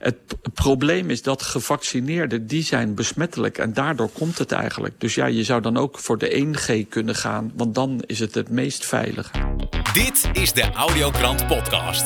Het probleem is dat gevaccineerden, die zijn besmettelijk en daardoor komt het eigenlijk. Dus ja, je zou dan ook voor de 1G kunnen gaan, want dan is het het meest veilig. Dit is de Audiokrant podcast.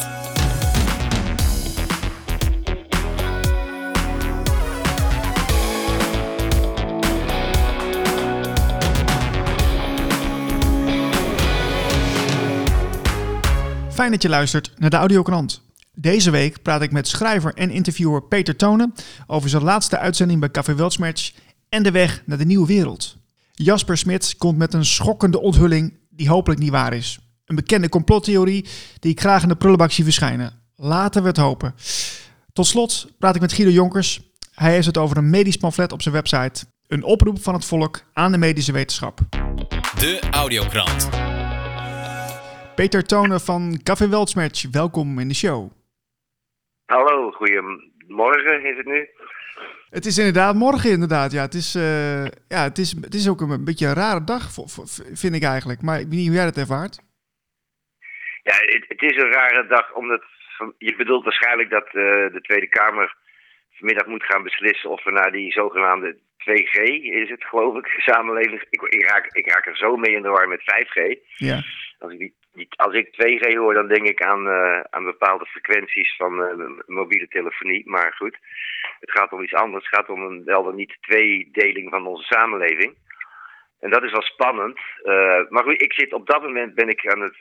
Fijn dat je luistert naar de Audiokrant. Deze week praat ik met schrijver en interviewer Peter Tonen over zijn laatste uitzending bij Café Weltsmerch en de weg naar de nieuwe wereld. Jasper Smits komt met een schokkende onthulling die hopelijk niet waar is. Een bekende complottheorie die ik graag in de prullenbak zie verschijnen. Laten we het hopen. Tot slot praat ik met Guido Jonkers. Hij heeft het over een medisch pamflet op zijn website. Een oproep van het volk aan de medische wetenschap. De Audiokrant. Peter Tonen van Café Weltsmerch, welkom in de show. Hallo, goedemorgen is het nu? Het is inderdaad morgen, inderdaad. Ja, het is, eh, ja, het is, het is ook een beetje een rare dag, vind ik eigenlijk. Maar ik weet niet hoe jij dat ervaart. Ja, het, het is een rare dag, omdat je bedoelt waarschijnlijk dat uh, de Tweede Kamer vanmiddag moet gaan beslissen of we naar die zogenaamde 2G, is het geloof ik, samenleving. Ik, ik, raak, ik raak er zo mee in de war met 5G. Ja. Als ik die als ik 2G hoor, dan denk ik aan, uh, aan bepaalde frequenties van uh, mobiele telefonie. Maar goed, het gaat om iets anders. Het gaat om een wel dan niet tweedeling van onze samenleving. En dat is wel spannend. Uh, maar goed, ik zit op dat moment ben ik aan het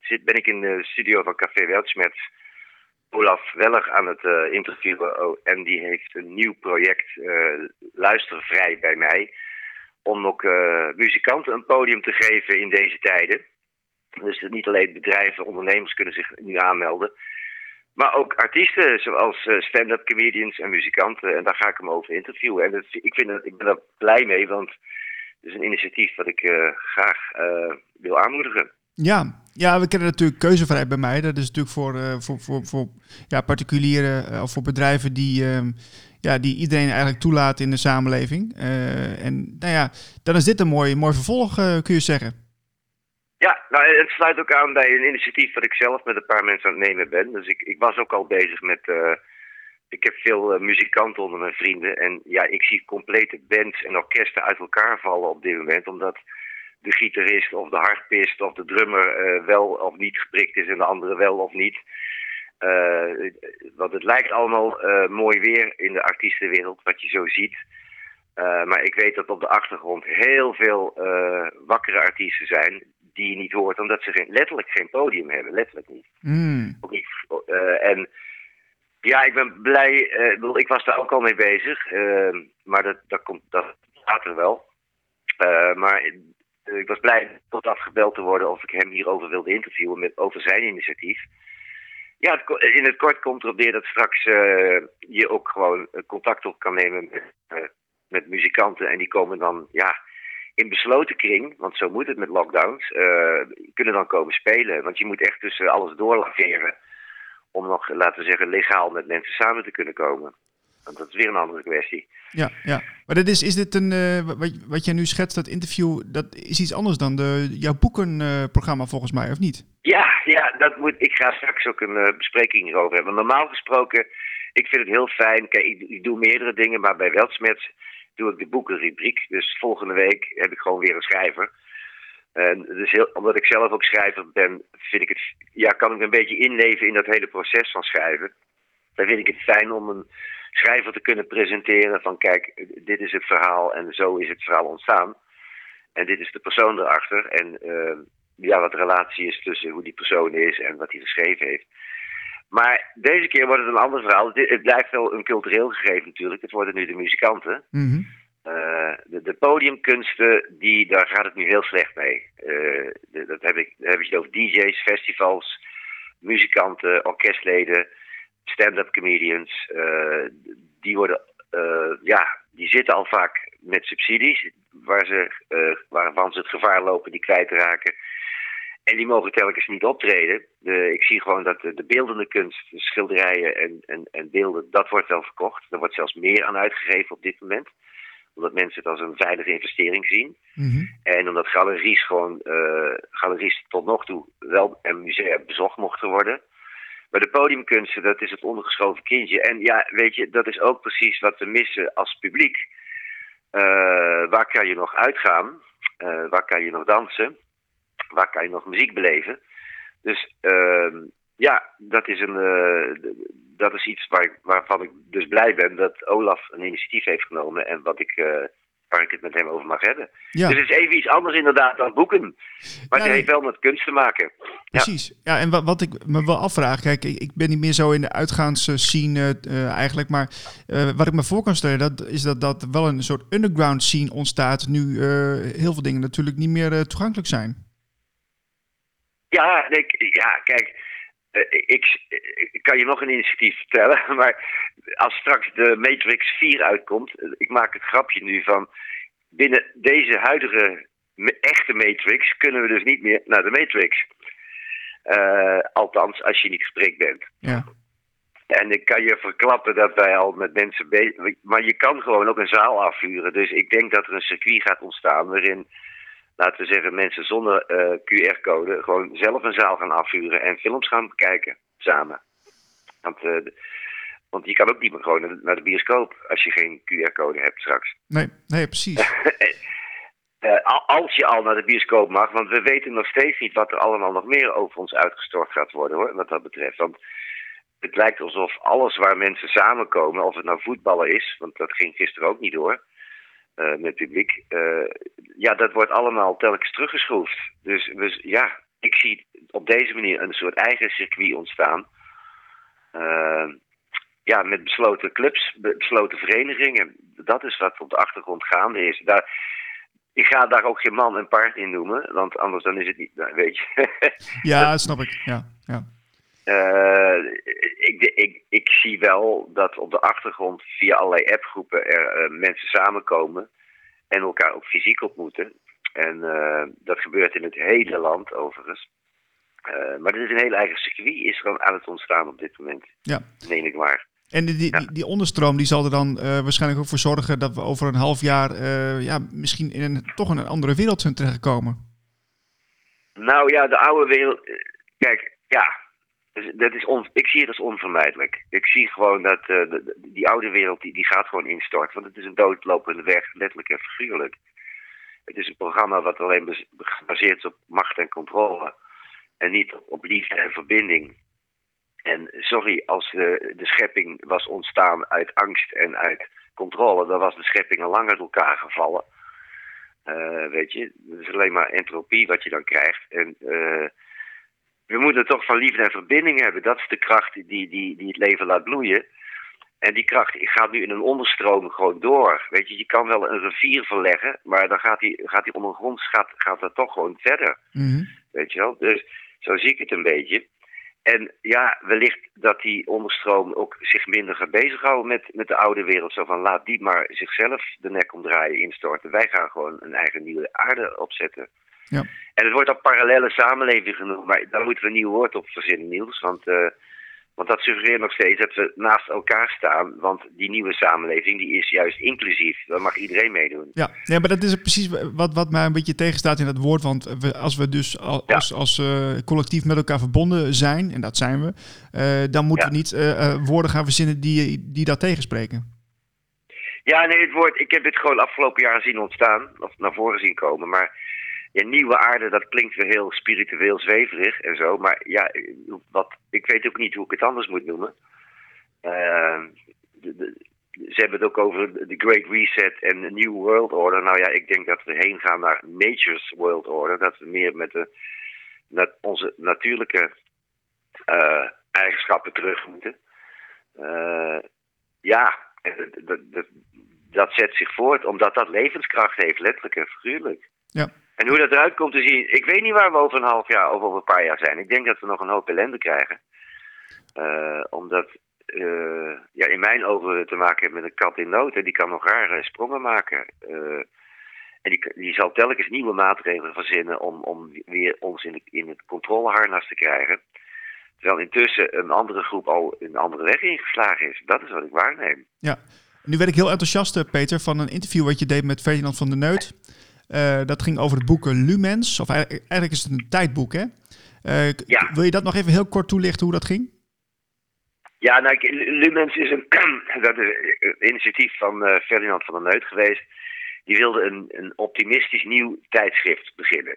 zit, ben ik in de studio van Café Weltsmets Olaf Weller aan het interviewen. Oh, en die heeft een nieuw project, Luistervrij bij mij. Om ook muzikanten een podium te geven in deze tijden. Dus niet alleen bedrijven, ondernemers kunnen zich nu aanmelden. Maar ook artiesten zoals eh, stand-up comedians en muzikanten. En daar ga ik hem over interviewen. En dat, ik, vind ik ben daar blij mee, want het is een initiatief dat ik uh, graag uh, wil aanmoedigen. Ja, ja, we kennen natuurlijk keuzevrijheid bij mij. Dat is natuurlijk voor, uh, voor, voor, voor ja, particulieren of voor bedrijven die, uh, ja, die iedereen eigenlijk toelaten in de samenleving. en nou ja, dan is dit een mooi, mooi vervolg, kun je zeggen. Ja, nou, het sluit ook aan bij een initiatief dat ik zelf met een paar mensen aan het nemen ben. Dus ik, ik was ook al bezig met. Uh, ik heb veel uh, muzikanten onder mijn vrienden. En ja, ik zie complete bands en orkesten uit elkaar vallen op dit moment. Omdat de gitarist of de harpist of de drummer wel of niet geprikt is en de andere wel of niet. want het lijkt allemaal mooi weer in de artiestenwereld, wat je zo ziet. maar ik weet dat op de achtergrond heel veel wakkere artiesten zijn die je niet hoort, omdat ze geen, letterlijk geen podium hebben. Letterlijk niet. Mm. Ook niet uh, en ja, ik ben blij. Uh, ik was daar ook al mee bezig. Uh, maar dat, dat komt dat later wel. maar ik was blij tot afgebeld te worden of ik hem hierover wilde interviewen met, over zijn initiatief. Ja, het, in het kort komt erop neer dat straks je ook gewoon contact op kan nemen met, met muzikanten. En die komen dan, ja, in besloten kring, want zo moet het met lockdowns, uh, kunnen dan komen spelen. Want je moet echt tussen alles doorlaveren om nog, laten we zeggen, legaal met mensen samen te kunnen komen. Want dat is weer een andere kwestie. Ja, ja. maar dat is, is dit een, uh, wat, wat jij nu schetst, dat interview, dat is iets anders dan de, jouw boekenprogramma uh, volgens mij, of niet? Ja, ja dat moet, ik ga straks ook een uh, bespreking hierover hebben. Normaal gesproken, ik vind het heel fijn, kijk, ik, ik doe meerdere dingen, maar bij Weltsmets doe ik de boekenrubriek. Dus volgende week heb ik gewoon weer een schrijver. En dus heel, omdat ik zelf ook schrijver ben, vind ik het, ja, kan ik een beetje inleven in dat hele proces van schrijven. Dan vind ik het fijn om een schrijver te kunnen presenteren van kijk, dit is het verhaal en zo is het verhaal ontstaan. En dit is de persoon erachter en uh, ja, wat de relatie is tussen hoe die persoon is en wat hij geschreven heeft. Maar deze keer wordt het een ander verhaal. Het blijft wel een cultureel gegeven natuurlijk. Het worden nu de muzikanten. Mm uh, de, de, podiumkunsten, die, daar gaat het nu heel slecht mee. Uh, dat heb ik, heb je over DJ's, festivals, muzikanten, orkestleden, stand-up comedians. Uh, die worden, ja, die zitten al vaak met subsidies, waar ze, waarvan ze het gevaar lopen die kwijt te raken. En die mogen telkens niet optreden. De, ik zie gewoon dat de, de beeldende kunst, de schilderijen en, en, en beelden, dat wordt wel verkocht. Er wordt zelfs meer aan uitgegeven op dit moment. Omdat mensen het als een veilige investering zien. Mm -hmm. En omdat galeries gewoon, uh, galeries tot nog toe wel en musea bezocht mochten worden. Maar de podiumkunsten, dat is het ondergeschoven kindje. En ja, weet je, dat is ook precies wat we missen als publiek. Uh, waar kan je nog uitgaan? Uh, waar kan je nog dansen? Waar kan je nog muziek beleven? Dus uh, ja, dat is, een, uh, dat is iets waar, waarvan ik dus blij ben dat Olaf een initiatief heeft genomen. En wat ik waar ik het met hem over mag hebben. Ja. Dus het is even iets anders inderdaad dan boeken. Maar ja, het heeft wel met kunst te maken. Precies. Ja, ja en wat, wat, ik me wel afvraag, kijk, ik, ik, ben niet meer zo in de uitgaansscene uh, eigenlijk, maar uh, wat ik me voor kan stellen, dat, is dat, dat wel een soort underground scene ontstaat, nu uh, heel veel dingen natuurlijk niet meer toegankelijk zijn. Ja, ik, ja kijk, ik, ik, kan je nog een initiatief vertellen, maar als straks de Matrix 4 uitkomt, ik maak het grapje nu van binnen deze huidige echte Matrix kunnen we dus niet meer naar de Matrix. Uh, althans, als je niet gesprek bent. Ja. En ik kan je verklappen dat wij al met mensen bezig Maar je kan gewoon ook een zaal afvuren. Dus ik denk dat er een circuit gaat ontstaan waarin, laten we zeggen, mensen zonder uh, QR-code gewoon zelf een zaal gaan afvuren en films gaan kijken samen. Want uh, want je kan ook niet meer gewoon naar de bioscoop als je geen QR-code hebt straks. Nee, nee precies. uh, als je al naar de bioscoop mag, want we weten nog steeds niet wat er allemaal nog meer over ons uitgestort gaat worden hoor, wat dat betreft. Want het lijkt alsof alles waar mensen samenkomen, of het nou voetballen is, want dat ging gisteren ook niet door uh, met publiek, uh, ja, dat wordt allemaal telkens teruggeschroefd. Dus we, ja, ik zie op deze manier een soort eigen circuit ontstaan. Uh, ja, met besloten clubs, besloten verenigingen. Dat is wat op de achtergrond gaande is. Daar, ik ga daar ook geen man en paard in noemen, want anders dan is het niet, nou, weet je. ja, snap ik. Ja, ja. Uh, ik, ik, ik zie wel dat op de achtergrond via allerlei appgroepen er uh, mensen samenkomen en elkaar ook fysiek ontmoeten. En uh, dat gebeurt in het hele land overigens. maar er is een heel eigen circuit is gewoon aan het ontstaan op dit moment. Ja. Neem ik maar. En die, die, die, onderstroom die zal er dan waarschijnlijk ook voor zorgen dat we over een half jaar ja, misschien in een, toch in een andere wereld zijn terechtgekomen. Nou ja, de oude wereld. Kijk, ja. Dat is on, ik zie het als onvermijdelijk. Ik zie gewoon dat de, die oude wereld die, die gaat gewoon instorten. Want het is een doodlopende weg, letterlijk en figuurlijk. Het is een programma wat alleen gebaseerd is op macht en controle. En niet op liefde en verbinding. En sorry, als de, schepping was ontstaan uit angst en uit controle, dan was de schepping al lang uit elkaar gevallen. Uh, weet je, het is alleen maar entropie wat je dan krijgt. En uh, we moeten toch van liefde en verbinding hebben. Dat is de kracht die, die, die het leven laat bloeien. En die kracht gaat nu in een onderstroom gewoon door. Weet je, je kan wel een rivier verleggen, maar dan gaat die, gaat die ondergronds gaat, gaat dat toch gewoon verder. Mm -hmm. Weet je wel? Dus zo zie ik het een beetje. En ja, wellicht dat die onderstroom ook zich minder gaat bezighouden met, met de oude wereld. Zo van laat die maar zichzelf de nek omdraaien, instorten. Wij gaan gewoon een eigen nieuwe aarde opzetten. Ja. En het wordt al parallele samenleving genoemd, maar daar moeten we een nieuw woord op verzinnen, Niels. Want, uh, want dat suggereert nog steeds dat we naast elkaar staan. Want die nieuwe samenleving die is juist inclusief. Daar mag iedereen meedoen. Ja, ja maar dat is precies wat, wat mij een beetje tegenstaat in dat woord. Want we, als we dus als, ja. als, als uh, collectief met elkaar verbonden zijn, en dat zijn we, uh, dan moeten ja. we niet woorden gaan verzinnen die, die dat tegenspreken. Ja, nee, het woord, ik heb het gewoon afgelopen jaar zien ontstaan, of naar voren zien komen. Maar ja, nieuwe aarde, dat klinkt weer heel spiritueel zweverig en zo. Maar ja, wat, ik weet ook niet hoe ik het anders moet noemen. De, ze hebben het ook over de Great Reset en de New World Order. Nou ja, ik denk dat we heen gaan naar Nature's World Order. Dat we meer met de, onze natuurlijke uh, eigenschappen terug moeten. Uh, ja, dat, dat, dat zet zich voort omdat dat levenskracht heeft, letterlijk en figuurlijk. Ja. En hoe dat eruit komt te zien, ik weet niet waar we over een half jaar of over een paar jaar zijn. Ik denk dat we nog een hoop ellende krijgen. Uh, omdat, uh, ja, in mijn ogen te maken heeft met een kat in nood. En die kan nog rare sprongen maken. Uh, en die, die zal telkens nieuwe maatregelen verzinnen om, om weer ons in, in het controleharnas te krijgen. Terwijl intussen een andere groep al een andere weg ingeslagen is. Dat is wat ik waarneem. Ja, nu werd ik heel enthousiast, Peter, van een interview wat je deed met Ferdinand van der Neut. Uh, dat ging over het boek Lumens. Of eigenlijk is het een tijdboek, hè? Uh, ja. Wil je dat nog even heel kort toelichten hoe dat ging? Ja, nou, Lumens is een, dat is een initiatief van eh, Ferdinand van der Neut geweest. Die wilde een, een optimistisch nieuw tijdschrift beginnen.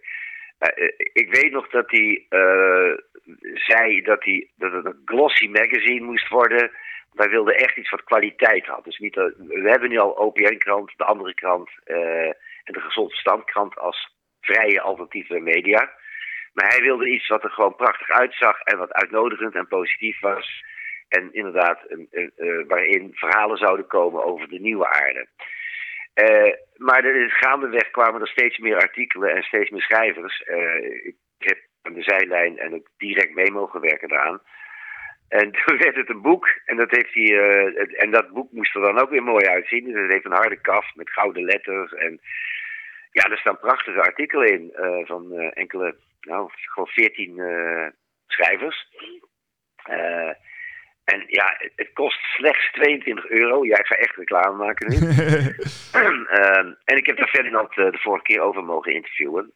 Eh, eh, ik weet nog dat hij eh, zei dat, hij, dat het een glossy magazine moest worden. Want hij wilde echt iets wat kwaliteit had. Dus niet, eh, we hebben nu al OPN-krant, de andere krant eh, en de Gezond Verstand-krant als vrije alternatieve media. Maar hij wilde iets wat er gewoon prachtig uitzag en wat uitnodigend en positief was. En inderdaad, een- eh, waarin verhalen zouden komen over de nieuwe aarde. Eh, maar er, gaandeweg kwamen er steeds meer artikelen en steeds meer schrijvers. Eh, ik heb aan de zijlijn en ook direct mee mogen werken daaraan. En toen werd het een boek. En dat, heeft hij, en dat boek moest er dan ook weer mooi uitzien. Het heeft een harde kaft met gouden letters. En ja, er staan prachtige artikelen in eh, van eh, enkele, nou, gewoon veertien eh, schrijvers. En ja, het, het kost slechts 22 euro. Ja, ik ga echt reclame maken nu. Ehm, en ik heb daar Ferdinand de vorige keer over mogen interviewen.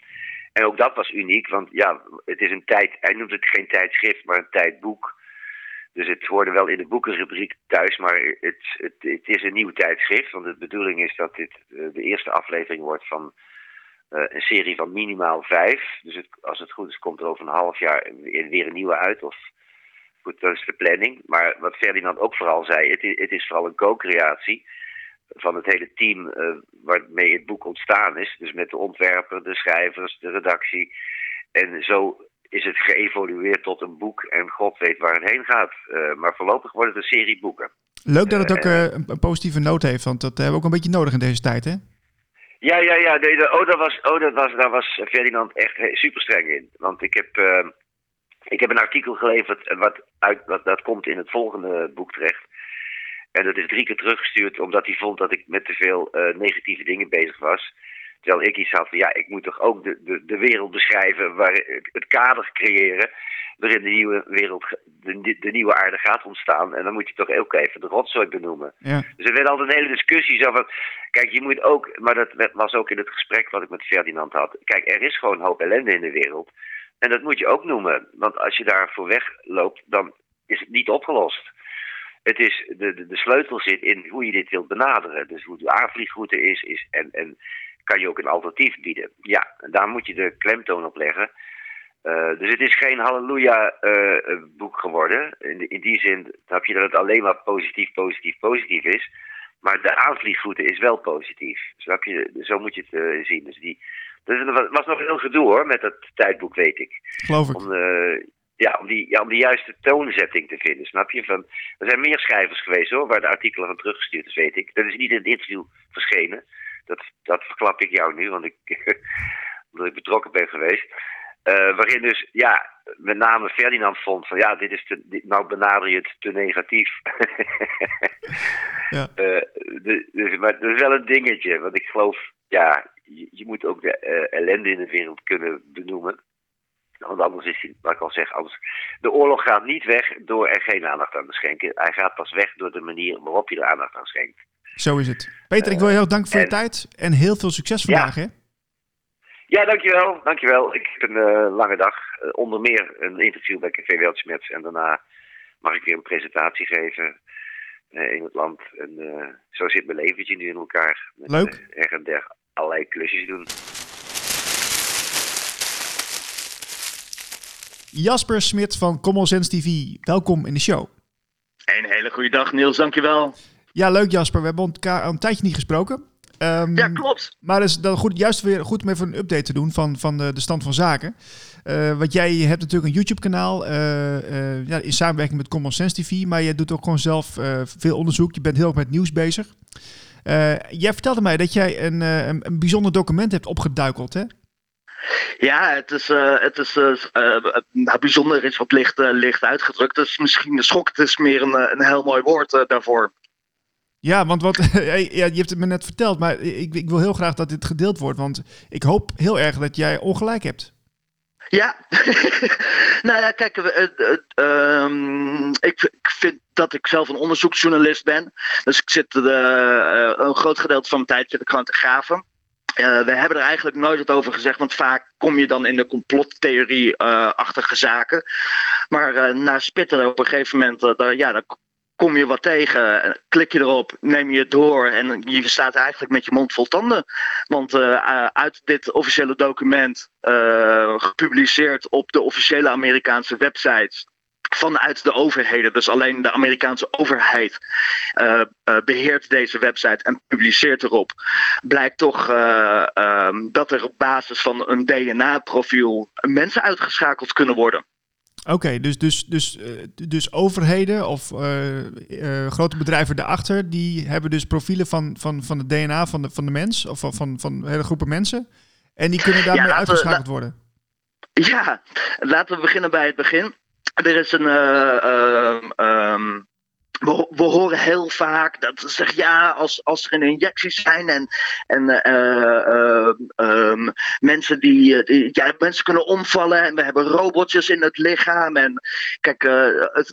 En ook dat was uniek, want ja, het is een tijd, hij noemt het geen tijdschrift, maar een tijdboek. Dus het hoorde wel in de boekenrubriek thuis, maar het, het, het is een nieuw tijdschrift. Want de bedoeling is dat dit eh, de eerste aflevering wordt van eh, een serie van minimaal vijf. Dus als het goed is, komt er over een half jaar weer weer een nieuwe uit. Of goed, dat is de planning. Maar wat Ferdinand ook vooral zei, het is, het is vooral een co-creatie van het hele team eh, waarmee het boek ontstaan is. Dus met de ontwerper, de schrijvers, de redactie. En zo is het geëvolueerd tot een boek en God weet waar het heen gaat. Eh, maar voorlopig wordt het een serie boeken. Leuk dat het ook eh, een, positieve noot heeft, want dat hebben we ook een beetje nodig in deze tijd, hè? Ja, ja, ja. Nee, de- oh, dat was, oh, dat was, daar was Ferdinand echt eh, super streng in. Want ik heb, eh, ik heb een artikel geleverd eh, wat, uit, wat dat komt in het volgende boek terecht. En dat is drie keer teruggestuurd omdat hij vond dat ik met te veel eh, negatieve dingen bezig was. Terwijl ik iets had van ja, ik moet toch ook de, de, de wereld beschrijven, waar, het, het kader creëren waarin de nieuwe wereld, de, de nieuwe aarde gaat ontstaan. En dan moet je toch ook even de rotzooi benoemen. Ja. Dus er werd altijd een hele discussie zo van, kijk, je moet ook, maar dat was ook in het gesprek wat ik met Ferdinand had. Kijk, er is gewoon een hoop ellende in de wereld. En dat moet je ook noemen. Want als je daarvoor wegloopt, dan is het niet opgelost. Het is, de, de, de sleutel zit in hoe je dit wilt benaderen. Dus hoe de aanvliegroute is, is en, en kan je ook een alternatief bieden. Ja, daar moet je de klemtoon op leggen. Eh, dus het is geen halleluja eh, eh, geworden. In, die- in die zin heb je dat het alleen maar positief, positief, positief is. Maar de aanvliegroute is wel positief. Snap je? Zo moet je het zien. Dus die, dus er was- nog heel gedoe hoor, met dat tijdboek, weet ik. Geloof ik. Om, ja, om, die, ja, om die juiste toonzetting te vinden, snap je? Van, er zijn meer schrijvers geweest hoor, waar de artikelen van teruggestuurd is, weet ik. Dat is niet in het interview verschenen. Dat, dat verklap ik jou nu, want ik, omdat ik betrokken ben geweest. Eh, waarin dus, ja, met name Ferdinand vond van, ja, dit is te, dit, nou benader je het te negatief. Ja. Eh, dus, maar dat is wel een dingetje, want ik geloof, ja, je, je moet ook de eh, ellende in de wereld kunnen benoemen. Want anders is wat ik al zeg, anders. De oorlog gaat niet weg door er geen aandacht aan te schenken. Hij gaat pas weg door de manier waarop je er aandacht aan schenkt. Zo is het. Peter, ik wil je heel danken voor je tijd en heel veel succes vandaag, hè? Ja, dankjewel. Dankjewel. Ik heb een eh, lange dag. Eh, onder meer een interview bij Café Weltschmerz. En daarna mag ik weer een presentatie geven eh, in het land. En eh, zo zit mijn leventje nu in elkaar. Met, Leuk. en der allerlei klusjes doen. Jasper Smit van Common Sense TV, welkom in de show. Een hele goede dag, Niels, dankjewel. Ja, leuk Jasper. We hebben elkaar een tijdje niet gesproken. Ehm, Ja, klopt. Maar het is dan goed, juist weer goed om even een update te doen van, van de, de stand van zaken. Eh want jij hebt natuurlijk een YouTube-kanaal eh, eh, ja, in samenwerking met Common Sense TV, maar je doet ook gewoon zelf veel onderzoek. Je bent heel erg met nieuws bezig. Jij vertelde mij dat jij een, een, een bijzonder document hebt opgeduikeld, hè? Ja, het is, eh, het is bijzonder is wat licht, licht uitgedrukt. Dus misschien de schok, het is meer een, een heel mooi woord daarvoor. Ja, want wat, ja, je hebt het me net verteld, maar ik, ik wil heel graag dat dit gedeeld wordt, want ik hoop heel erg dat jij ongelijk hebt. Ja, nou ja, kijk, eh, eh, ehm, ik, ik vind dat ik zelf een onderzoeksjournalist ben. Dus ik zit eh, eh, een groot gedeelte van mijn tijd zit ik gewoon te graven. Uh, we hebben er eigenlijk nooit wat over gezegd, want vaak kom je dan in de complottheorie-achtige zaken. Maar na spitten op een gegeven moment, ja, daar kom je wat tegen, klik je erop, neem je het door en je staat eigenlijk met je mond vol tanden. Want uh, uit dit officiële document, uh, gepubliceerd op de officiële Amerikaanse websites, vanuit de overheden, dus alleen de Amerikaanse overheid beheert deze website en publiceert erop, blijkt toch uh, dat er op basis van een DNA-profiel mensen uitgeschakeld kunnen worden. Oké, okay, dus, dus, dus, dus overheden of grote bedrijven daarachter, die hebben dus profielen van, van, van het DNA van de, van de mens of van, van, van hele groepen mensen. En die kunnen daarmee ja, uitgeschakeld worden. Ja, laten we beginnen bij het begin. Er is een. Uh, um, we, horen heel vaak dat ze zeggen ja, als, als er injecties zijn en, en uh, um, mensen die, die, ja, mensen kunnen omvallen en we hebben robotjes in het lichaam. En kijk,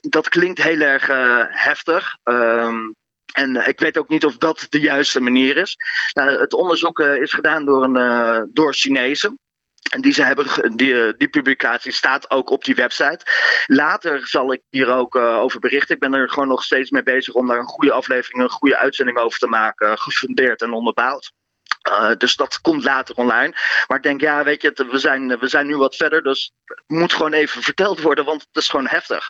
dat klinkt heel erg heftig. Um, en ik weet ook niet of dat de juiste manier is. Nou, het onderzoek is gedaan door, een, door Chinezen. En die, ze hebben, die, eh, die publicatie staat ook op die website. Later zal ik hier ook uh, over berichten. Ik ben er gewoon nog steeds mee bezig om daar een goede aflevering, een goede uitzending over te maken. Gefundeerd en onderbouwd. Dus dat komt later online. Maar ik denk, ja, weet je, we zijn, we zijn nu wat verder. Dus het moet gewoon even verteld worden, want het is gewoon heftig.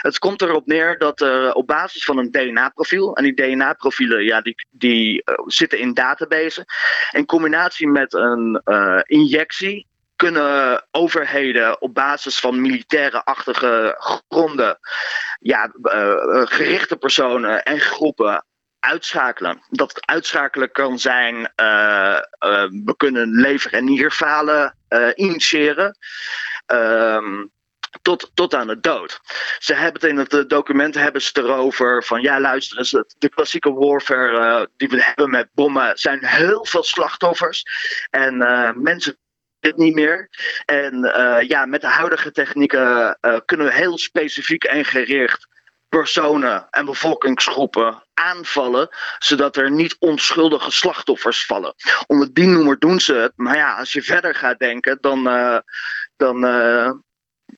Het komt erop neer dat op basis van een DNA-profiel. En die DNA-profielen, ja, die, die zitten in databases. In combinatie met een injectie kunnen overheden op basis van militaire-achtige gronden ja, uh, gerichte personen en groepen uitschakelen. Dat het uitschakelen kan zijn, uh, we kunnen lever- en nierfalen initiëren. Ehm, tot, tot aan de dood. Ze hebben het in het document hebben ze erover van ja, luister eens, de klassieke warfare die we hebben met bommen zijn heel veel slachtoffers. En mensen dit niet meer. En uh, ja, met de huidige technieken uh, kunnen we heel specifiek en gericht personen en bevolkingsgroepen aanvallen, zodat er niet onschuldige slachtoffers vallen. Onder die noemer doen ze het. Maar ja, als je verder gaat denken, dan, uh, dan,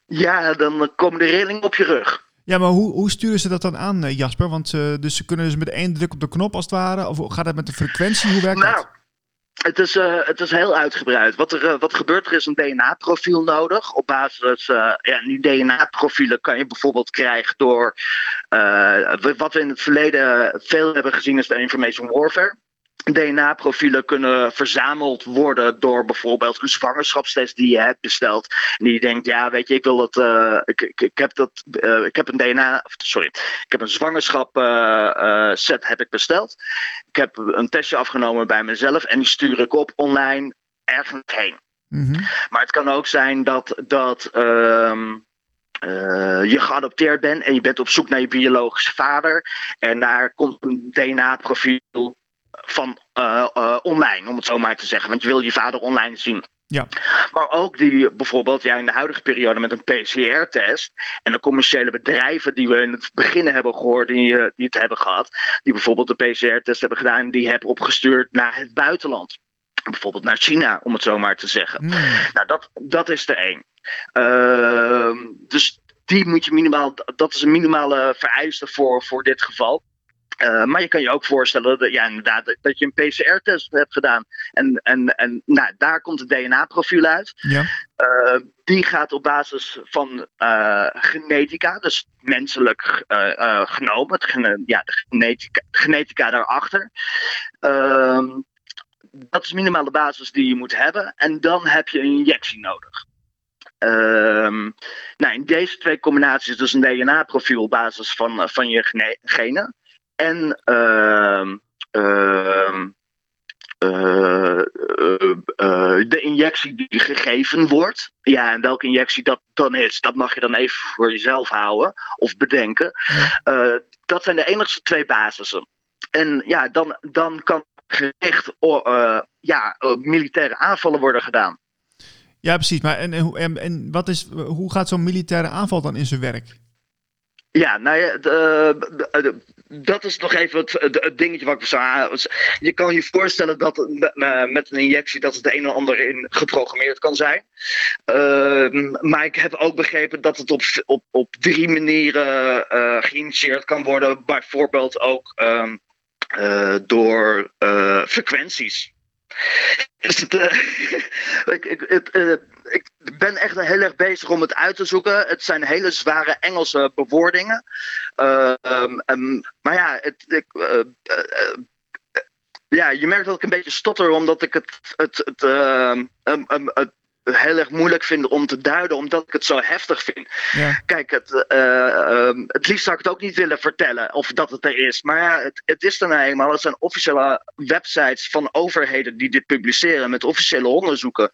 ja, dan komen de rillingen op je rug. Ja, maar hoe, hoe sturen ze dat dan aan, Jasper? Want dus ze kunnen dus met één druk op de knop als het ware? Of gaat het met de frequentie? Hoe werkt nou, dat? Het is, uh, het is heel uitgebreid. Wat er, uh, wat gebeurt, er is een DNA-profiel nodig. Op basis uh, ja, die DNA-profielen kan je bijvoorbeeld krijgen door. wat we in het verleden veel hebben gezien, is de information warfare. DNA-profielen kunnen verzameld worden door bijvoorbeeld een zwangerschapstest die je hebt besteld. En die denkt, ja, weet je, ik wil dat. Uh, ik, ik, ik, heb dat. Uh, ik heb een DNA. Sorry. Ik heb een zwangerschap uh, set heb ik besteld. Ik heb een testje afgenomen bij mezelf en die stuur ik op online ergens heen. Mm -hmm. Maar het kan ook zijn dat. dat uh, je geadopteerd bent en je bent op zoek naar je biologische vader. En daar komt een DNA-profiel van uh, uh, online, om het zo maar te zeggen. Want je wil je vader online zien. Ja. Maar ook die bijvoorbeeld ja, in de huidige periode met een PCR-test. En de commerciële bedrijven die we in het begin hebben gehoord, die, uh, die het hebben gehad. Die bijvoorbeeld de PCR-test hebben gedaan, die hebben opgestuurd naar het buitenland. Bijvoorbeeld naar China, om het zo maar te zeggen. Mm. Nou, dat, dat is er één. Uh, dus die moet je minimaal, dat is een minimale vereiste voor, voor dit geval. Uh, maar je kan je ook voorstellen dat, ja, inderdaad, dat je een PCR-test hebt gedaan. En, en, en nou, daar komt het DNA-profiel uit. Ja. Uh, die gaat op basis van uh, genetica, dus menselijk genomen, het, ja, de genetica, genetica daarachter. Ehm, dat is de minimale basis die je moet hebben. En dan heb je een injectie nodig. Um, nou, in deze twee combinaties, dus een DNA-profiel op basis van, van je genen en uh, uh, de injectie die gegeven wordt. Ja, en welke injectie dat dan is, dat mag je dan even voor jezelf houden of bedenken. Dat zijn de enigste twee basissen. En ja, dan, dan kan gericht ja, militaire aanvallen worden gedaan. Ja, precies. Maar en, en, en wat is, hoe gaat zo'n militaire aanval dan in zijn werk? Ja, nou ja, de, dat is nog even het, dingetje wat ik zou Je kan je voorstellen dat met een injectie dat het een en ander in geprogrammeerd kan zijn. Uh, maar ik heb ook begrepen dat het op, op, op drie manieren uh, geïnitieerd kan worden. Bijvoorbeeld ook um, uh, door frequenties. Dus het, ik, ik, het, ik ben echt heel erg bezig om het uit te zoeken. Het zijn hele zware Engelse bewoordingen. Uh, um, maar ja, het, ik, ja, je merkt dat ik een beetje stotter omdat ik het, het, het, het heel erg moeilijk vind om te duiden, omdat ik het zo heftig vind. Ja. Kijk, het, uh, het liefst zou ik het ook niet willen vertellen of dat het er is. Maar ja, het, het is nou eenmaal. Het zijn officiële websites van overheden die dit publiceren met officiële onderzoeken.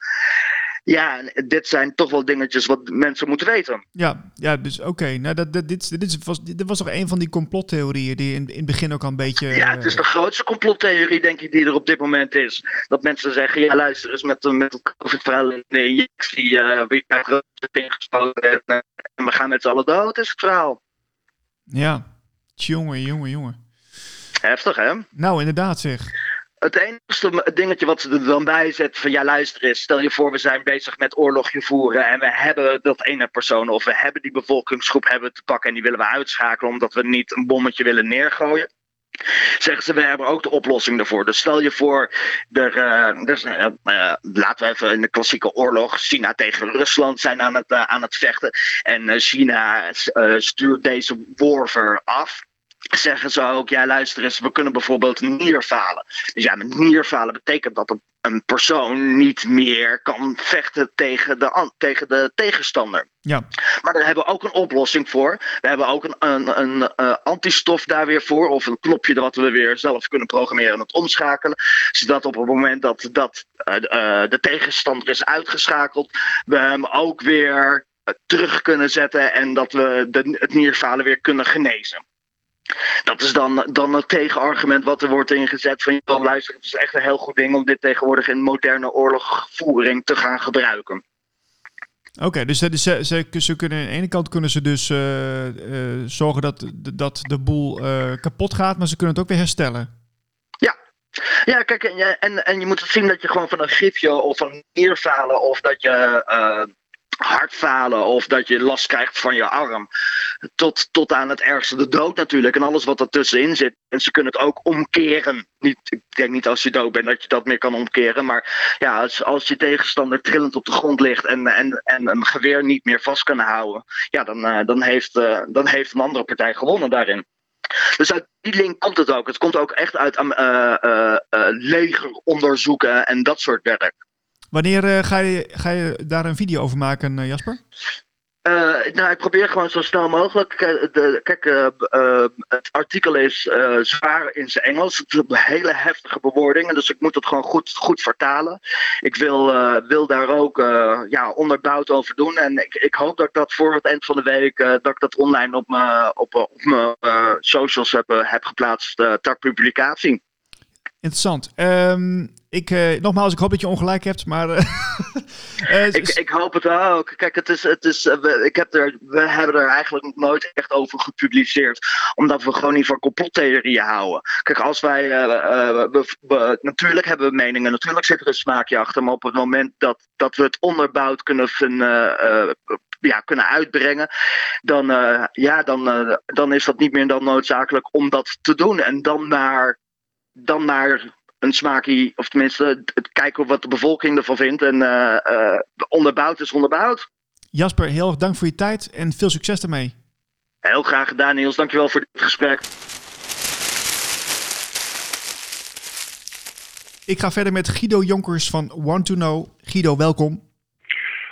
Ja, dit zijn toch wel dingetjes wat mensen moeten weten. Ja, ja dus oké. Nou, dat, dat, dit, dit, was, dit was toch een van die complottheorieën die in, in het begin ook al een beetje... Ja, het is de grootste complottheorie, denk ik, die er op dit moment is. Dat mensen zeggen, ja luister eens, met, met het COVID-verhaal in de injectie, uh, wie ingespoten en we gaan met z'n allen dood, is het verhaal. Ja, jongen, jongen, jongen. Heftig, hè? Nou, inderdaad zeg. Het enige dingetje wat ze er dan bij zet van ja luister eens, stel je voor we zijn bezig met oorlogje voeren en we hebben dat ene persoon of we hebben die bevolkingsgroep hebben te pakken en die willen we uitschakelen omdat we niet een bommetje willen neergooien. Zeggen ze, we hebben ook de oplossing daarvoor. Dus stel je voor, er, dus, uh, uh, laten we even in de klassieke oorlog, China tegen Rusland zijn aan het, aan het vechten. En China stuurt deze worver af zeggen ze ook, ja luister eens, we kunnen bijvoorbeeld nierfalen. Dus ja, met nierfalen betekent dat een persoon niet meer kan vechten tegen de, tegen de tegenstander. Ja. Maar daar hebben we ook een oplossing voor. We hebben ook een, een, een uh, antistof daar weer voor. Of een knopje dat we weer zelf kunnen programmeren en het omschakelen. Zodat op het moment dat, dat uh, uh, de tegenstander is uitgeschakeld, we hem ook weer terug kunnen zetten en dat we de, het nierfalen weer kunnen genezen. Dat is dan, dan het tegenargument wat er wordt ingezet van je luister, het is echt een heel goed ding om dit tegenwoordig in moderne oorlogvoering te gaan gebruiken. Oké, dus ze, ze, ze, kunnen aan de ene kant kunnen ze dus uh, uh, zorgen dat, dat de boel uh, kapot gaat, maar ze kunnen het ook weer herstellen. Ja, ja, kijk, en, en, en je moet het zien dat je gewoon van een gifje of een nierfalen of dat je hartfalen of dat je last krijgt van je arm. Tot, tot aan het ergste, de dood natuurlijk en alles wat ertussenin zit. En ze kunnen het ook omkeren. Niet, ik denk niet als je dood bent dat je dat meer kan omkeren. Maar ja, als, als je tegenstander trillend op de grond ligt en, en, en een geweer niet meer vast kan houden. Ja, dan, uh, dan, heeft, uh, dan heeft een andere partij gewonnen daarin. Dus uit die link komt het ook. Het komt ook echt uit uh, legeronderzoeken en dat soort werk. Wanneer uh, ga, je, ga je daar een video over maken, uh, Jasper? Uh, nou, ik probeer gewoon zo snel mogelijk. Kijk, het artikel is zwaar in zijn Engels. Het is hele heftige bewoordingen, dus ik moet het gewoon goed, goed vertalen. Ik wil, wil daar ook ja, onderbouwd over doen. En ik, ik hoop dat ik dat voor het eind van de week dat ik dat online op mijn op, op socials heb, heb geplaatst ter publicatie. Interessant. Um, ik, uh, nogmaals, ik hoop dat je ongelijk hebt, maar. Uh, uh, ik, ik, hoop het ook. Kijk, het is, het is, we, ik heb er, we hebben er eigenlijk nog nooit echt over gepubliceerd. Omdat we gewoon niet van complottheorieën houden. Kijk, als wij. We, we, natuurlijk hebben we meningen, natuurlijk zit er een smaakje achter. Maar op het moment dat, dat we het onderbouwd kunnen vinden ja, kunnen uitbrengen, dan, ja, dan, dan is dat niet meer dan noodzakelijk om dat te doen. En dan naar dan naar een smaakie, of tenminste het kijken wat de bevolking ervan vindt. En uh, uh, onderbouwd is onderbouwd. Jasper, heel erg dank voor je tijd en veel succes ermee. Heel graag gedaan Niels, dankjewel voor dit gesprek. Ik ga verder met Guido Jonkers van Want to Know. Guido, welkom.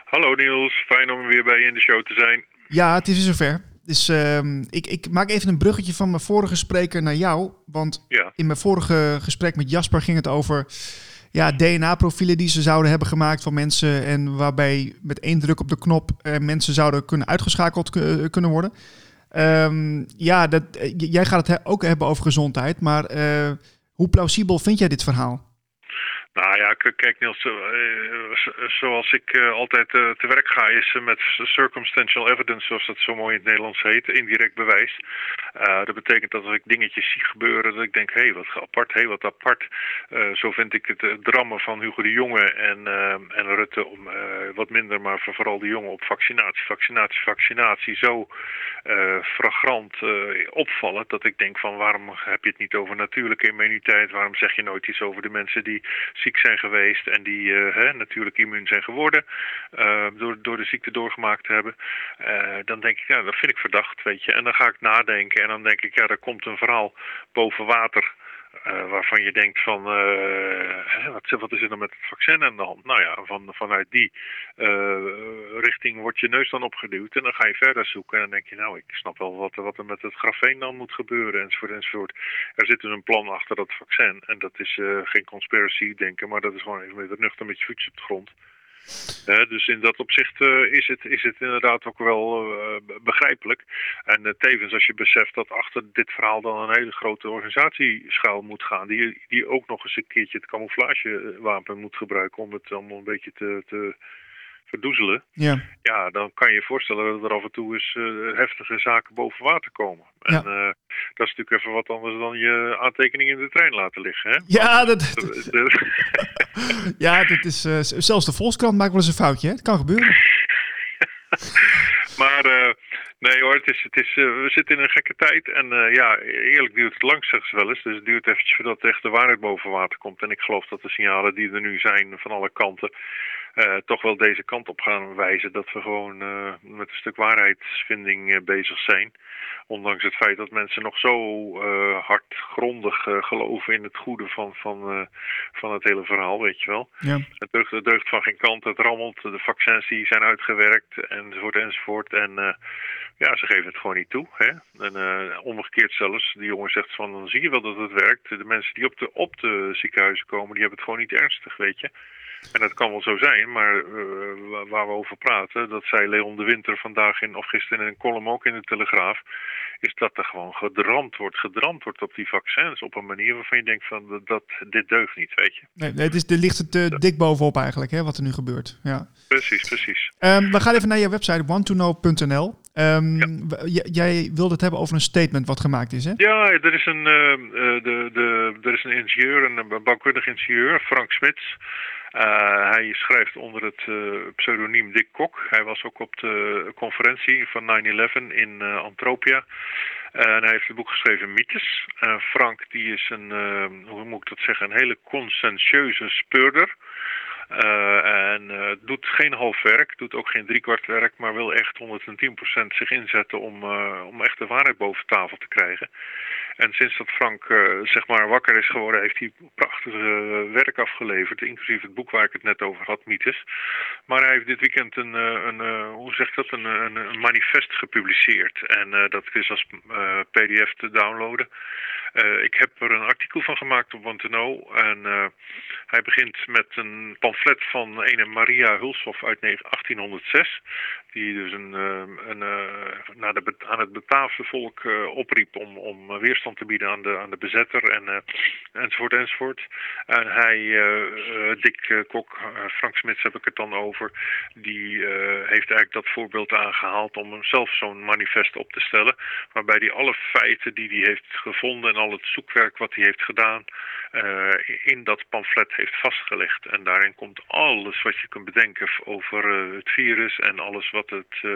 Hallo Niels, fijn om weer bij je in de show te zijn. Ja, het is weer zover. Dus uh, ik, ik, maak even een bruggetje van mijn vorige spreker naar jou. Want ja. in mijn vorige gesprek met Jasper ging het over ja, DNA-profielen die ze zouden hebben gemaakt van mensen. En waarbij met één druk op de knop uh, mensen zouden kunnen uitgeschakeld kunnen worden. Um, ja, dat, jij gaat het ook hebben over gezondheid. Maar uh, hoe plausibel vind jij dit verhaal? Nou ja, kijk Niels, eh, z- zoals ik eh, altijd eh, te werk ga, is eh, met circumstantial evidence, zoals dat zo mooi in het Nederlands heet, indirect bewijs. Eh, dat betekent dat als ik dingetjes zie gebeuren, dat ik denk, hé, hey, wat apart, hé, hey, wat apart. Eh, zo vind ik het eh, drammen van Hugo de Jonge en, eh, en Rutte om eh, wat minder, maar voor- vooral de jongen op vaccinatie, vaccinatie, vaccinatie, zo eh fragrant eh, opvallen, dat ik denk van, waarom heb je het niet over natuurlijke immuniteit? Waarom zeg je nooit iets over de mensen die zijn geweest en die eh, hè, natuurlijk immuun zijn geworden eh, door, door de ziekte doorgemaakt te hebben. Eh, dan denk ik, ja, dat vind ik verdacht, weet je. En dan ga ik nadenken en dan denk ik, ja, er komt een verhaal boven water. Eh, waarvan je denkt van, eh, wat, wat is er dan met het vaccin aan de hand? Nou ja, van, vanuit die eh, richting wordt je neus dan opgeduwd en dan ga je verder zoeken. En dan denk je, nou, ik snap wel wat, wat er met het grafeen dan moet gebeuren, enzovoort, enzovoort. Er zit dus een plan achter dat vaccin. En dat is geen conspiracy denken, maar dat is gewoon even met nuchter met je voetje op de grond. Dus in dat opzicht eh, is, het, is het inderdaad ook wel eh, begrijpelijk. En eh, tevens als je beseft dat achter dit verhaal dan een hele grote organisatie schuil moet gaan, die, die ook nog eens een keertje het camouflagewapen moet gebruiken om het allemaal een beetje te, te verdoezelen. Ja. Ja, dan kan je je voorstellen dat er af en toe eens heftige zaken boven water komen. En Ja. dat is natuurlijk even wat anders dan je aantekening in de trein laten liggen. Hè? Ja, dat, ja, dat is, eh, zelfs de Volkskrant maakt wel eens een foutje. Het kan gebeuren. maar eh, nee hoor, het is, het is, eh, we zitten in een gekke tijd. En ja, eerlijk duurt het lang, zeggen ze wel eens. Dus het duurt eventjes voordat echt de waarheid boven water komt. En ik geloof dat de signalen die er nu zijn van alle kanten... eh, toch wel deze kant op gaan wijzen. Dat we gewoon eh, met een stuk waarheidsvinding eh, bezig zijn. Ondanks het feit dat mensen nog zo hardgrondig eh, geloven in het goede van, van, van het hele verhaal, weet je wel. Ja. Het deugt, het deugt van geen kant, het rammelt, de vaccins die zijn uitgewerkt enzovoort enzovoort. En ja, ze geven het gewoon niet toe. Hè? En omgekeerd zelfs, die jongen zegt van, dan zie je wel dat het werkt. De mensen die op de, op de ziekenhuizen komen, die hebben het gewoon niet ernstig, weet je. En dat kan wel zo zijn, maar eh, wa- waar we over praten, dat zei Leon de Winter vandaag in, of gisteren in een column ook in de Telegraaf, is dat er gewoon gedramd wordt, gedramd wordt op die vaccins op een manier waarvan je denkt van, dat, dat dit deugt niet, weet je. Nee, nee, het is, er ligt het eh, dik bovenop eigenlijk, hè, wat er nu gebeurt. Ja. Precies, precies. Ehm, we gaan even naar je website, one2know.nl. Ehm, w- j- jij wilde het hebben over een statement wat gemaakt is, hè? Ja, er is een, eh, eh, de, de, er is een ingenieur, een bouwkundig ingenieur, Frank Smits. Eh, hij schrijft onder het eh, pseudoniem Dick Kok. Hij was ook op de conferentie van 9-11 in eh, Antropia. En hij heeft het boek geschreven Mythes. Frank die is een, hoe moet ik dat zeggen, een hele conscientieuze speurder. Eh, en eh, doet geen half werk, doet ook geen driekwart werk, maar wil echt 110% zich inzetten om, eh, om echt de waarheid boven tafel te krijgen. En sinds dat Frank zeg maar wakker is geworden, heeft hij prachtig werk afgeleverd, inclusief het boek waar ik het net over had, Mythes. Maar hij heeft dit weekend een, een hoe zeg ik dat, een, een, manifest gepubliceerd. En dat is als pdf te downloaden. Eh, ik heb er een artikel van gemaakt op Want En eh, hij begint met een pamflet van ene Maria Hulshoff uit 1806. Die dus een, eh, een, naar de, aan het betaafde volk opriep om, om weerstand te bieden aan de, aan de bezetter en, enzovoort enzovoort. En hij, Dick Kok, Frank Smits heb ik het dan over, die heeft eigenlijk dat voorbeeld aangehaald om hem zelf zo'n manifest op te stellen. Waarbij hij alle feiten die hij heeft gevonden en al het zoekwerk wat hij heeft gedaan eh, in dat pamflet heeft vastgelegd. En daarin komt alles wat je kunt bedenken over eh, het virus en alles wat het, eh,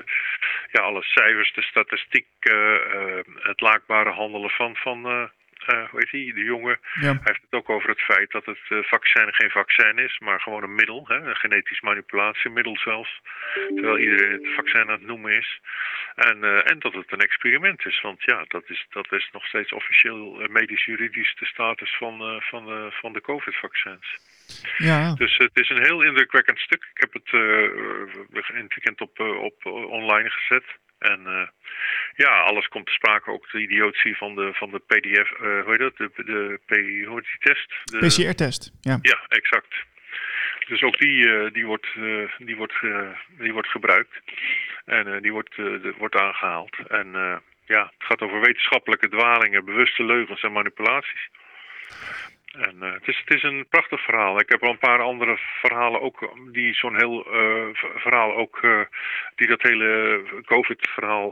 ja, alle cijfers, de statistiek, het laakbare handelen van, van eh, hoe heet die, de jongen. Ja. Hij heeft het ook over het feit dat het vaccin geen vaccin is, maar gewoon een middel, hè, een genetisch manipulatiemiddel zelfs. Terwijl iedereen het vaccin aan het noemen is. En, eh, en dat het een experiment is, want ja, dat is, dat is nog steeds officieel eh, medisch-juridisch de status van, eh, van, van de COVID-vaccins. Ja, Dus het is een heel indrukwekkend stuk. Ik heb het in het weekend op, op online gezet. En ja, alles komt te sprake. Ook de idiotie van de, van de PDF, eh, hoe heet dat? De, de, heet die test? De, PCR-test. Ja. ja, exact. Dus ook die, eh, die, wordt, eh, die, wordt, eh, die wordt gebruikt. En die wordt, wordt aangehaald. En ja, het gaat over wetenschappelijke dwalingen, bewuste leugens en manipulaties. En uh, het, is, het is een prachtig verhaal. Ik heb wel een paar andere verhalen ook die zo'n heel uh, verhaal ook uh, die dat hele COVID-verhaal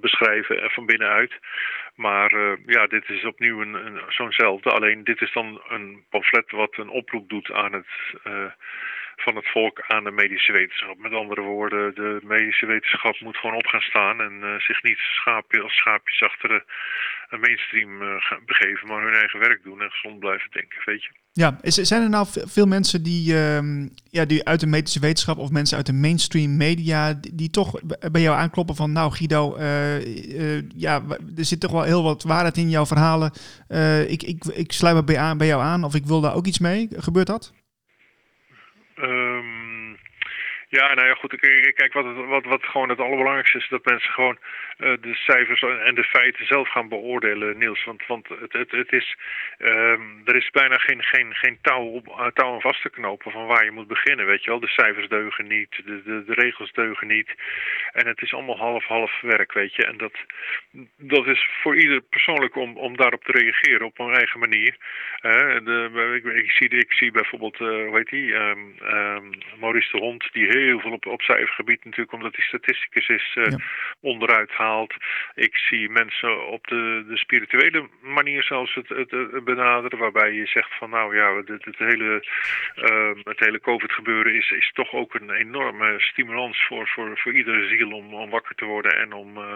beschrijven van binnenuit. Maar ja, dit is opnieuw een, een, zo'nzelfde. Alleen dit is dan een pamflet wat een oproep doet aan het van het volk aan de medische wetenschap. Met andere woorden, de medische wetenschap moet gewoon op gaan staan en uh, zich niet schaapje, als schaapjes achter de mainstream uh, gaan begeven, maar hun eigen werk doen en gezond blijven denken, weet je. Ja, is, zijn er nou veel mensen die, uh, ja, die uit de medische wetenschap of mensen uit de mainstream media, die, toch bij jou aankloppen van, nou Guido, ja, er zit toch wel heel wat waarheid in jouw verhalen. ik, ik, ik sluit me bij, aan, bij jou aan of ik wil daar ook iets mee. Gebeurt dat? Um, ja, nou ja, goed. Kijk, wat, het, wat, wat gewoon het allerbelangrijkste is, dat mensen gewoon uh, de cijfers en de feiten zelf gaan beoordelen, Niels. Want, want het, het, het is, um, er is bijna geen, geen, geen touw, op, touw aan vast te knopen van waar je moet beginnen, weet je wel. De cijfers deugen niet, de, de, de regels deugen niet. En het is allemaal half-half werk, weet je. En dat, dat is voor ieder persoonlijk om, om daarop te reageren op een eigen manier. Uh, de, ik, ik, zie, ik zie bijvoorbeeld, uh, hoe heet die, um, um, Maurice de Hond, die heel veel op, op cijfergebied natuurlijk, omdat hij statisticus is, uh, ja. onderuit haalt. Ik zie mensen op de, de spirituele manier zelfs het, het, het, benaderen, waarbij je zegt van nou ja, het, het hele, uh, het hele COVID gebeuren is, is toch ook een enorme stimulans voor, voor, voor iedere ziel om, om wakker te worden en om uh,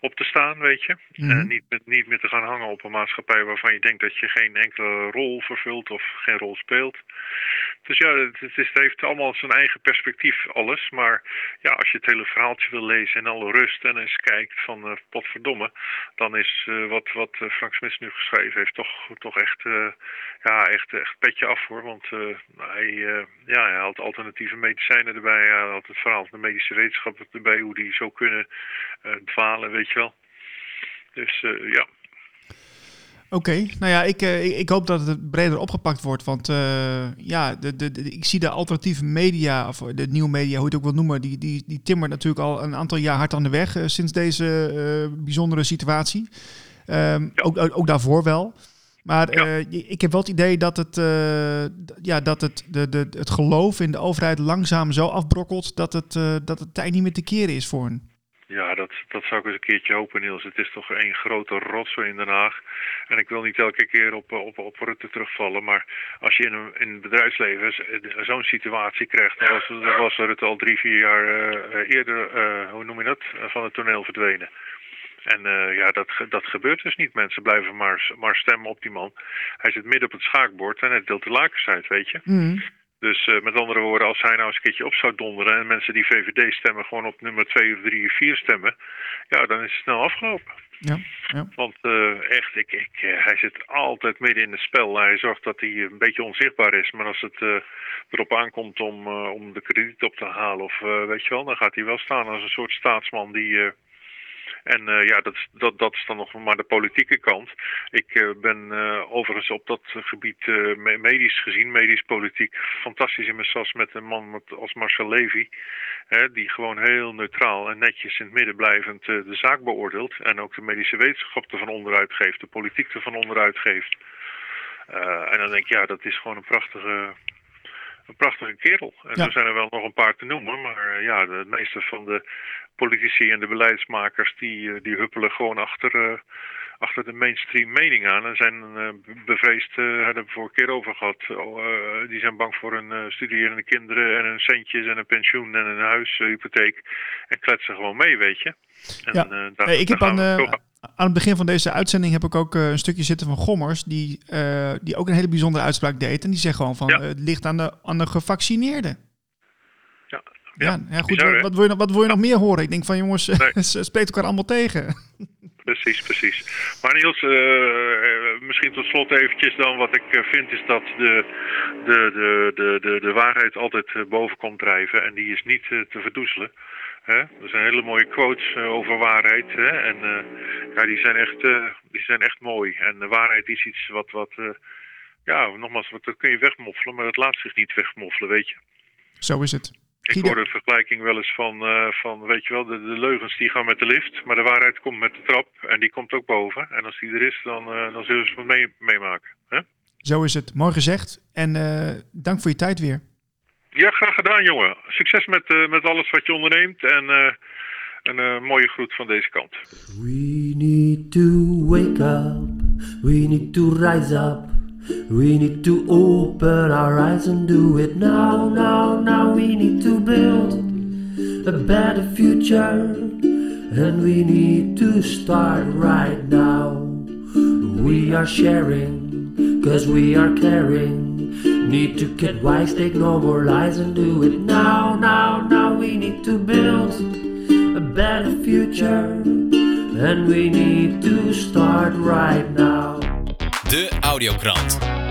op te staan, weet je. Mm -hmm. En niet, met, niet meer te gaan hangen op een maatschappij waarvan je denkt dat je geen enkele rol vervult of geen rol speelt. Dus ja, het, is, heeft allemaal zijn eigen perspectief, alles. Maar ja, als je het hele verhaaltje wil lezen in alle rust en eens kijkt van uh, potverdomme, dan is uh, wat, wat uh, Frank Smits nu geschreven heeft toch, toch echt, ja, echt, echt petje af hoor. Want hij, ja, hij haalt alternatieve medicijnen erbij, hij haalt het verhaal van de medische wetenschap erbij, hoe die zo kunnen dwalen, weet je wel. Dus ja, Oké, okay, nou ja, ik, uh, ik hoop dat het breder opgepakt wordt. Want uh, ja, de, de, de, ik zie de alternatieve media, of de nieuwe media, hoe je het ook wil noemen, die, die, die timmert natuurlijk al een aantal jaar hard aan de weg uh, sinds deze bijzondere situatie. Um, ja. ook, ook daarvoor wel. Maar ja. ik heb wel het idee dat het, ja, dat het, de, de, het geloof in de overheid langzaam zo afbrokkelt dat het, dat het tijd niet meer te keren is voor hen. Ja, dat, dat zou ik eens een keertje hopen, Niels. Het is toch één grote rotzooi in Den Haag. En ik wil niet elke keer op, op, op Rutte terugvallen. Maar als je in, een, in bedrijfsleven zo'n situatie krijgt... dan was, dan was Rutte al drie, vier jaar uh, eerder, hoe noem je dat, van het toneel verdwenen. En ja, dat, dat gebeurt dus niet. Mensen blijven maar, maar stemmen op die man. Hij zit midden op het schaakbord en hij deelt de lakens uit, weet je. Mm. Dus uh, met andere woorden, als hij nou eens een keertje op zou donderen en mensen die VVD stemmen gewoon op nummer 2 of 3 of 4 stemmen, ja, dan is het snel afgelopen. Ja, ja. Want uh, echt, ik, ik, uh, hij zit altijd midden in het spel. Hij zorgt dat hij een beetje onzichtbaar is. Maar als het uh, erop aankomt om, om de krediet op te halen, of weet je wel, dan gaat hij wel staan als een soort staatsman die en uh, ja, dat, dat, dat is dan nog maar de politieke kant. Ik uh, ben uh, overigens op dat gebied medisch gezien, medisch-politiek, fantastisch in mijn sas met een man als Marcel Levy. Hè, die gewoon heel neutraal en netjes in het midden blijvend de zaak beoordeelt. En ook de medische wetenschap ervan onderuit geeft, de politiek ervan onderuit geeft. en dan denk ik, ja, dat is gewoon een prachtige een prachtige kerel. En ja. er zijn er wel nog een paar te noemen, maar uh, ja, de meeste van de politici en de beleidsmakers die, uh, die huppelen gewoon achter, uh, achter de mainstream mening aan en zijn bevreesd, hebben we vorige keer over gehad, die zijn bang voor hun studerende kinderen en hun centjes en een pensioen en een huishypotheek en kletsen gewoon mee, weet je. En, ja. daar, nee, ik heb aan, aan het begin van deze uitzending heb ik ook uh, een stukje zitten van Gommers, die, uh, die ook een hele bijzondere uitspraak deed. En die zegt gewoon van, ja. uh, het ligt aan de, aan de gevaccineerden. Ja, ja, ja, goed, Bizar, wat, wil je, wat wil je nog meer horen? Ik denk van, jongens, ze spreekt elkaar allemaal tegen. Precies, precies. Maar Niels, misschien tot slot eventjes dan, wat ik vind is dat de, de, de, de, de, de waarheid altijd boven komt drijven. En die is niet te verdoezelen. Hè? Er zijn hele mooie quotes uh, over waarheid. Hè? En uh, ja, die zijn, echt, uh, die zijn echt mooi. En de waarheid is iets wat, wat ja, nogmaals, wat, dat kun je wegmoffelen, maar dat laat zich niet wegmoffelen, weet je. Zo is het. Ik hoor de vergelijking wel eens van, van weet je wel, de, de, leugens die gaan met de lift, maar de waarheid komt met de trap en die komt ook boven. En als die er is, dan, dan zullen ze het mee, meemaken. Hè? Zo is het. Mooi gezegd. En eh, dank voor je tijd weer. Ja, graag gedaan, jongen. Succes met, eh, met alles wat je onderneemt. En eh, een eh, mooie groet van deze kant. We need to wake up. We need to rise up. We need to open our eyes and do it now, now, now. We need to build a better future. And we need to start right now. We are sharing, cause we are caring. Need to get wise, take no more lies and do it now, now, now. We need to build a better future. And we need to start right now. De Audiokrant.